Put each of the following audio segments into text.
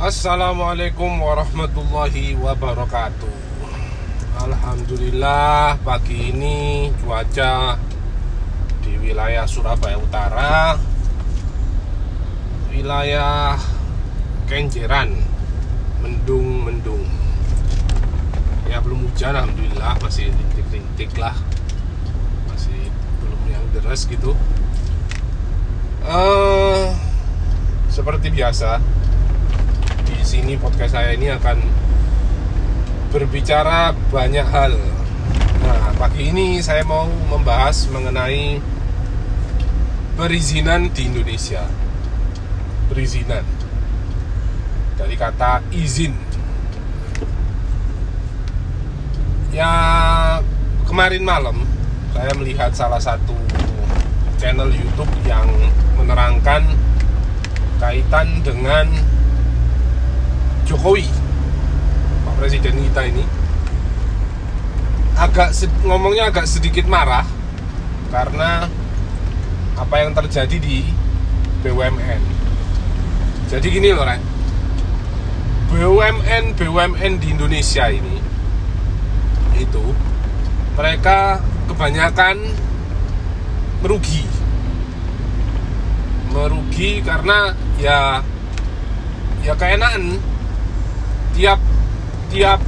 Assalamualaikum warahmatullahi wabarakatuh. Alhamdulillah pagi ini cuaca di wilayah Surabaya Utara Wilayah Kenjeran Mendung-mendung. Ya belum hujan Alhamdulillah masih rintik-rintik lah. Masih belum yang deras gitu. Eh, Seperti biasa di sini podcast saya ini akan berbicara banyak hal. Nah, pagi ini saya mau membahas mengenai perizinan di Indonesia. Perizinan dari kata izin. Ya, kemarin malam saya melihat salah satu channel YouTube yang menerangkan kaitan dengan Jokowi Pak Presiden kita ini agak ngomongnya agak sedikit marah karena apa yang terjadi di BUMN jadi gini loh Ren BUMN BUMN di Indonesia ini itu mereka kebanyakan merugi. Merugi karena ya ya keenaan tiap tiap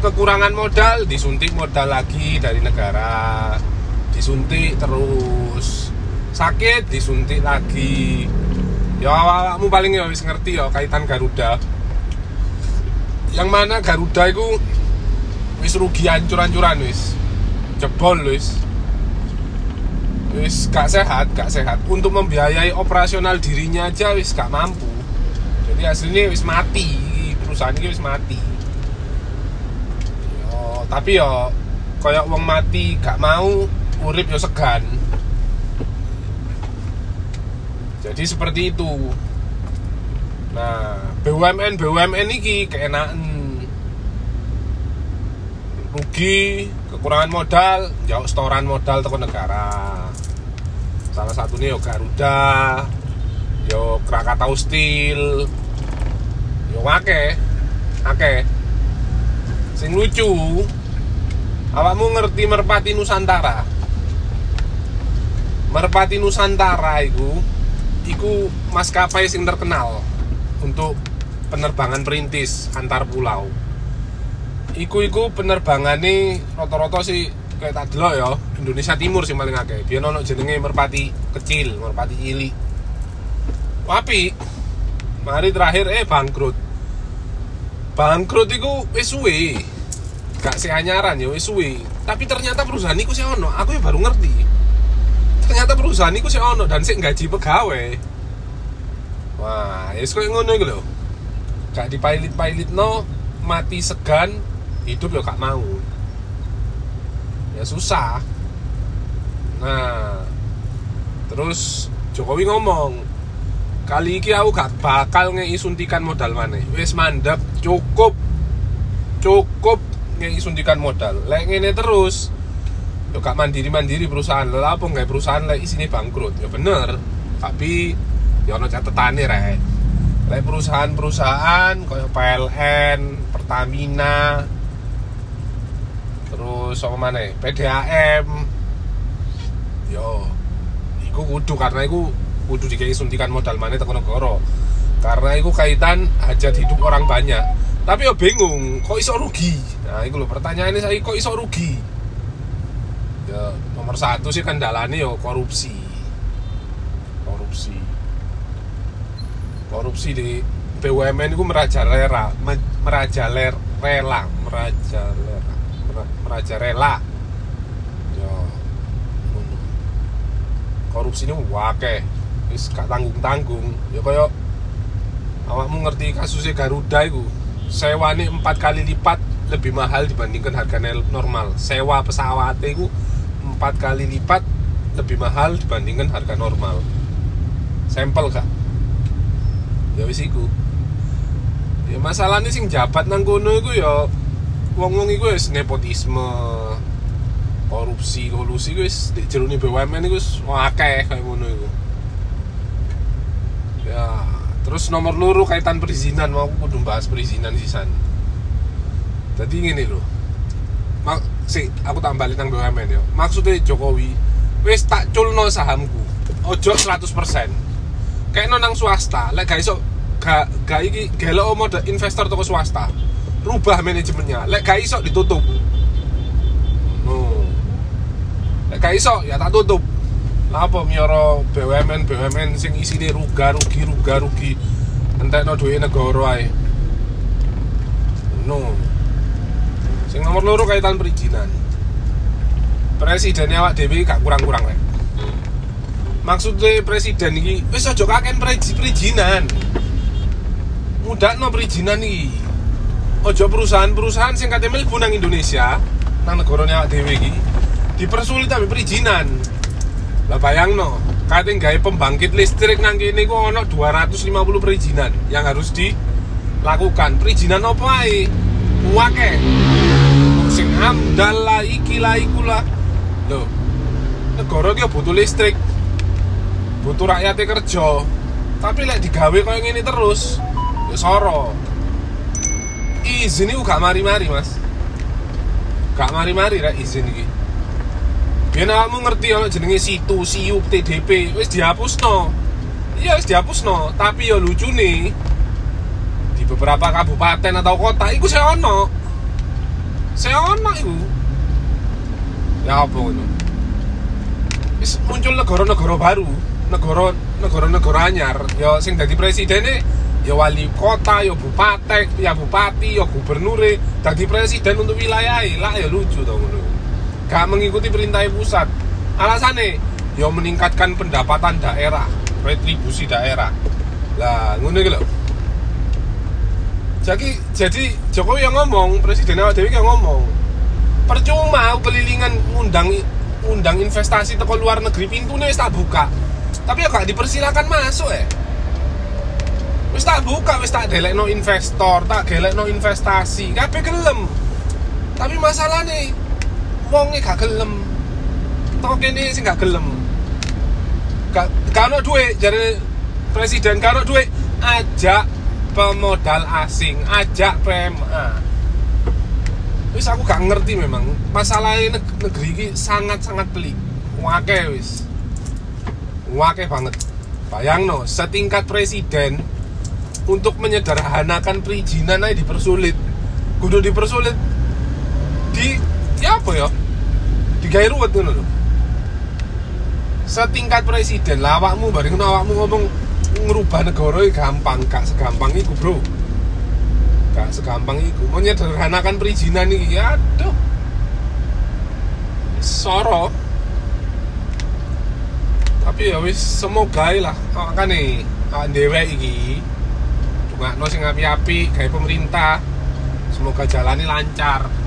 kekurangan modal disuntik modal lagi dari negara. Disuntik terus. Sakit disuntik lagi. Ya awakmu paling ya wis ngerti ya kaitan Garuda. Yang mana Garuda itu wis rugi hancur-hancuran wis. Jebol wis. Wis gak sehat gak sehat. Untuk membiayai operasional dirinya aja wis gak mampu. Jadi aslinya wis mati perusahaan ini wis mati. Yo, tapi yo kayak uang mati gak mau urip yo segan. Jadi seperti itu. Nah BUMN BUMN ini keenaan rugi kekurangan modal jauh setoran modal toko negara. Salah satunya yo Garuda yo Krakatau Steel yo wake Oke. Sing lucu, awakmu ngerti Merpati Nusantara? Merpati Nusantara iku iku maskapai sing terkenal untuk penerbangan perintis antar pulau. Iku iku penerbangannya rata-rata sih kayak tak ya Indonesia Timur sih paling akeh. Biyen ono jenenge merpati kecil, merpati cilik. Tapi mari terakhir eh bangkrut bangkrut itu wis suwe. Gak si anyaran ya wis suwe. Tapi ternyata perusahaan itu sih ono aku ya baru ngerti. Ternyata perusahaan itu sih ono dan sih gaji pegawai. Wah ya kok ngono gitu loh gak dipailit-pailit no mati segan hidup ya gak mau. Ya susah. Nah terus Jokowi ngomong kali ini aku gak bakal ngei suntikan modal mana wis mandap cukup cukup suntikan modal. Lek ngene terus yo gak mandiri mandiri perusahaan. Lho apa nggak perusahaan lek isine bangkrut? Ya bener. Tapi ya ono catetane rek. Lek perusahaan-perusahaan kayak PLN Pertamina terus apa mana PDAM yo iku kudu karena iku kudu dikai suntikan modal mana tekan negara karena itu kaitan hajat hidup orang banyak. Tapi ya bingung kok iso rugi? Nah itu loh pertanyaannya saya kok iso rugi? Ya nomor satu sih dalane ya korupsi. Korupsi. Korupsi di BUMN itu merajalela merajaler rela merajalela merajalela ya korupsi ini wakeh wis gak tanggung-tanggung. Ya kaya awakmu ngerti kasusnya Garuda itu sewane empat kali lipat lebih mahal dibandingkan harga normal. Sewa pesawat itu empat kali lipat lebih mahal dibandingkan harga normal. Sampel kak. Ya wis iku. Ya masalahnya sing jabat nang kono iku ya wong-wong iku wis nepotisme korupsi kolusi wis di jerone BUMN iku wis akeh kayak ngono iku. Ya terus nomor luru kaitan perizinan mau aku kudu bahas perizinan sisan. Jadi gini loh mak si aku tambah nang BUMN ya maksudnya Jokowi wis tak culno sahamku ojo 100% kayak nang swasta lek gak iso gak gak iki gelo mode investor toko swasta. Rubah manajemennya lek gak iso ditutup. No lek gak iso ya tak tutup apa mioro BUMN BUMN sing isine ruga rugi ruga rugi. Entekno duwe negara ae. No. Sing nomor loro kaitan perizinan. Presiden awak dhewe gak kurang-kurang rek maksudnya presiden iki wis aja kaken perizinan. Mudakno perizinan iki. Ojo perusahaan-perusahaan sing kate mlebu Indonesia nang negarane awak dhewe iki dipersulit tapi perizinan lah bayang no kate gawe pembangkit listrik nang kene ku ono 250 perizinan yang harus dilakukan. Perizinan apa ae? Wake sing amdal lah iki lah iku lah. Lho negara ki butuh listrik. Butuh rakyatnya kerja. Tapi lek digawe kaya ngene terus ya soro. Izin itu gak mari-mari mas. Gak mari-mari rek izin iki Biar kamu ngerti ono jenenge situ, siup, TDP, wis dihapus no. Iya dihapus no, tapi ya lucu nih di beberapa kabupaten atau kota itu saya ono. Saya ono itu. Ya apa itu? Wis muncul negara-negara baru, negara negara-negara anyar, ya sing dadi presiden ya wali kota, ya bupati, ya bupati, ya gubernur, dadi presiden untuk wilayah lah ya lucu dong ngono gak mengikuti perintah pusat. Alasannya ya meningkatkan pendapatan daerah retribusi daerah. Lah ngono gitu jadi jadi Jokowi yang ngomong presiden awak dewi yang ngomong percuma kelilingan undang undang investasi toko luar negeri pintunya wis buka. Tapi ya gak dipersilakan masuk ya wis tak buka wis tak delek no investor tak gelek no investasi kabeh gelem. Tapi masalahnya wonge gak gelem. Toko kene sing gak gelem. Gak jadi presiden ono duit ajak pemodal asing ajak PMA wis aku gak ngerti memang masalahnya negeri ini sangat-sangat pelik. Wake wis. Wake banget. Bayang no setingkat presiden untuk menyederhanakan perizinan aja dipersulit. Kudu dipersulit di ya apa ya digawe ruwet ngono lho. Setingkat presiden lah awakmu bareng awakmu ngomong ngerubah negara gampang gak segampang itu bro. Gak segampang itu menyederhanakan perizinan ini aduh. Soro. Tapi ya wis semoga lah. Kan nih awak dewe iki no sing api-api kayak pemerintah. Semoga jalannya lancar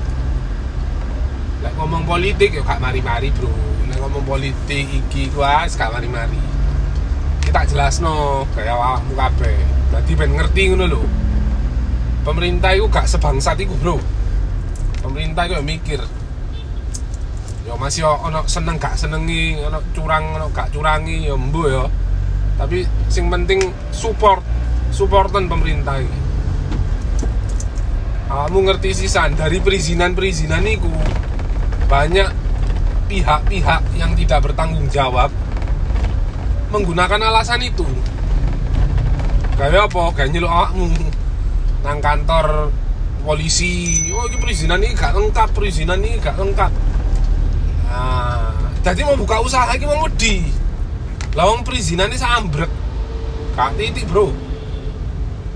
Lek ngomong politik ya gak mari-mari, Bro. Lek ngomong politik iki kuas gak mari-mari. Kita jelas no kayak awakmu kabeh. Dadi ben ngerti ngono lho. Pemerintah itu gak sebangsat iku, Bro. Pemerintah itu ya mikir. Ya masih ono seneng gak senengi, ono curang, ono gak curangi, ya mbo ya. Tapi sing penting support, supportan pemerintah ini. Kamu ngerti sisan dari perizinan-perizinan itu banyak pihak-pihak yang tidak bertanggung jawab menggunakan alasan itu. Kayak apa? Kayak nyeluk awakmu nang kantor polisi. Oh ini perizinan ini gak lengkap perizinan ini gak lengkap. Nah jadi mau buka usaha ini mau di lawang perizinan ini sambrek kak titik bro.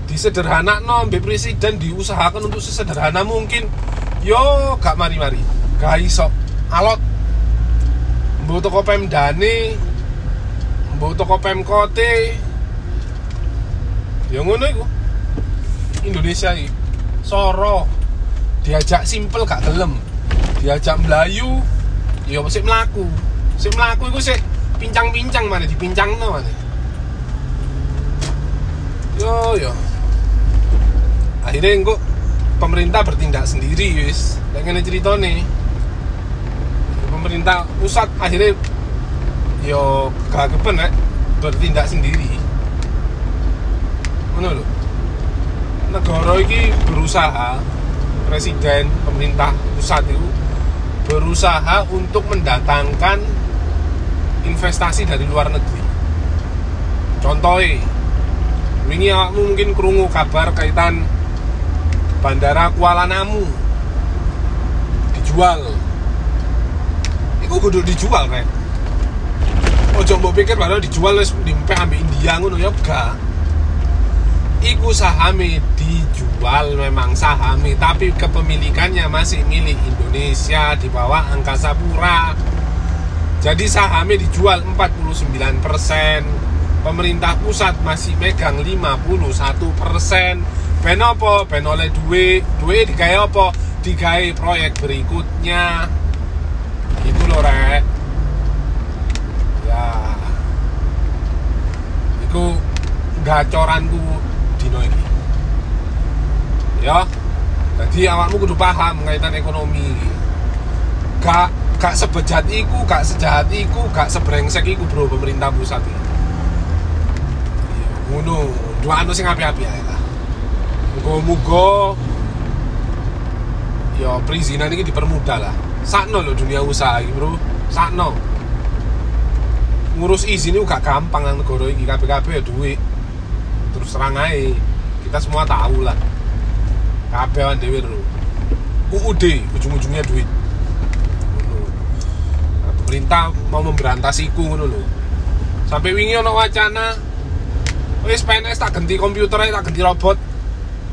Disederhana no presiden diusahakan untuk sesederhana mungkin. Yo gak mari-mari gak iso. Alot. Mbok toko pemdane mbok toko pemkote. Ya ngono iku. Indonesia iki. Soro. Diajak simpel gak gelem. Diajak melayu. Ya mesti melaku? Si melaku itu sih pincang-pincang mana dipincang no mana. Yo yo. Akhirnya kok pemerintah bertindak sendiri wis. Dengan cerita nih pemerintah pusat akhirnya yo gak kepen bertindak sendiri. Ngono lho. Negara iki berusaha presiden pemerintah pusat itu berusaha untuk mendatangkan investasi dari luar negeri. Contohnya ini mungkin kerungu kabar kaitan bandara Kuala Namu dijual itu kudu dijual kan ojo mbok pikir padahal dijual wis dimpeh ambek India ngono ya enggak iku sahami dijual memang sahami tapi kepemilikannya masih milik Indonesia di bawah Angkasa Pura. Jadi sahamnya dijual 49% pemerintah pusat masih megang 51% ben apa? Ben oleh duit duit digawe apa? Digawe proyek berikutnya loh rek. Ya. Itu gacoranku dino ini ya. Jadi awakmu kudu paham kaitan ekonomi. Gak gak sebejat iku gak sejahat iku gak sebrengsek iku bro pemerintah pusat ini. Ngono. Dua anu sing api-api ae lah. Muga-muga ya perizinan ini dipermudah lah. Sakno lo dunia usaha iki bro. Sakno. Ngurus izin itu gak gampang nang negara iki. Kabeh-kabeh ya duit. Terus terang aja kita semua tahu lah. Kabeh dhewe lho. UUD ujung-ujungnya duit. Nah, pemerintah mau memberantas iku ngono lho. Sampai wingi ono wacana wis PNS tak ganti komputer tak ganti robot.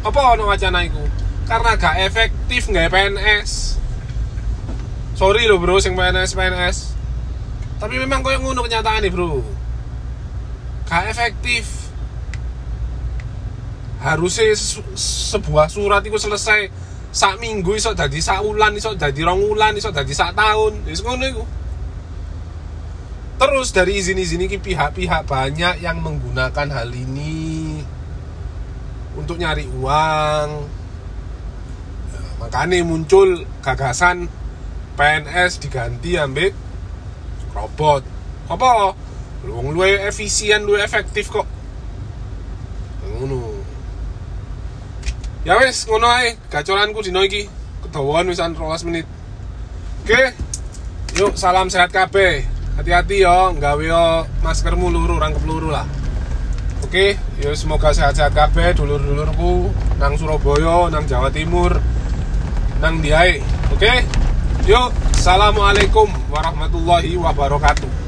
Apa ono wacana iku karena gak efektif nggak PNS sorry loh bro sing PNS PNS tapi memang kau yang ngono kenyataan nih bro. Gak efektif. Harusnya sebuah surat itu selesai sak minggu iso jadi sak ulan iso jadi rong ulan iso jadi sak tahun. Wis ngono iku. Terus dari izin-izin ini pihak-pihak banyak yang menggunakan hal ini untuk nyari uang ya, makanya muncul gagasan PNS diganti ambil robot. Apa? Lu lu efisien lu efektif kok. Ngono. Ya wes ngono ae. Gacoranku dino iki. Kedawan wisan 12 menit. Oke. Yuk salam sehat kabeh. Hati-hati yo nggawe yo maskermu luru rangkep luru lah. Oke. Yuk semoga sehat-sehat kabeh dulur-dulurku nang Surabaya nang Jawa Timur nang Diai. Oke? Yuk. Assalamualaikum warahmatullahi wabarakatuh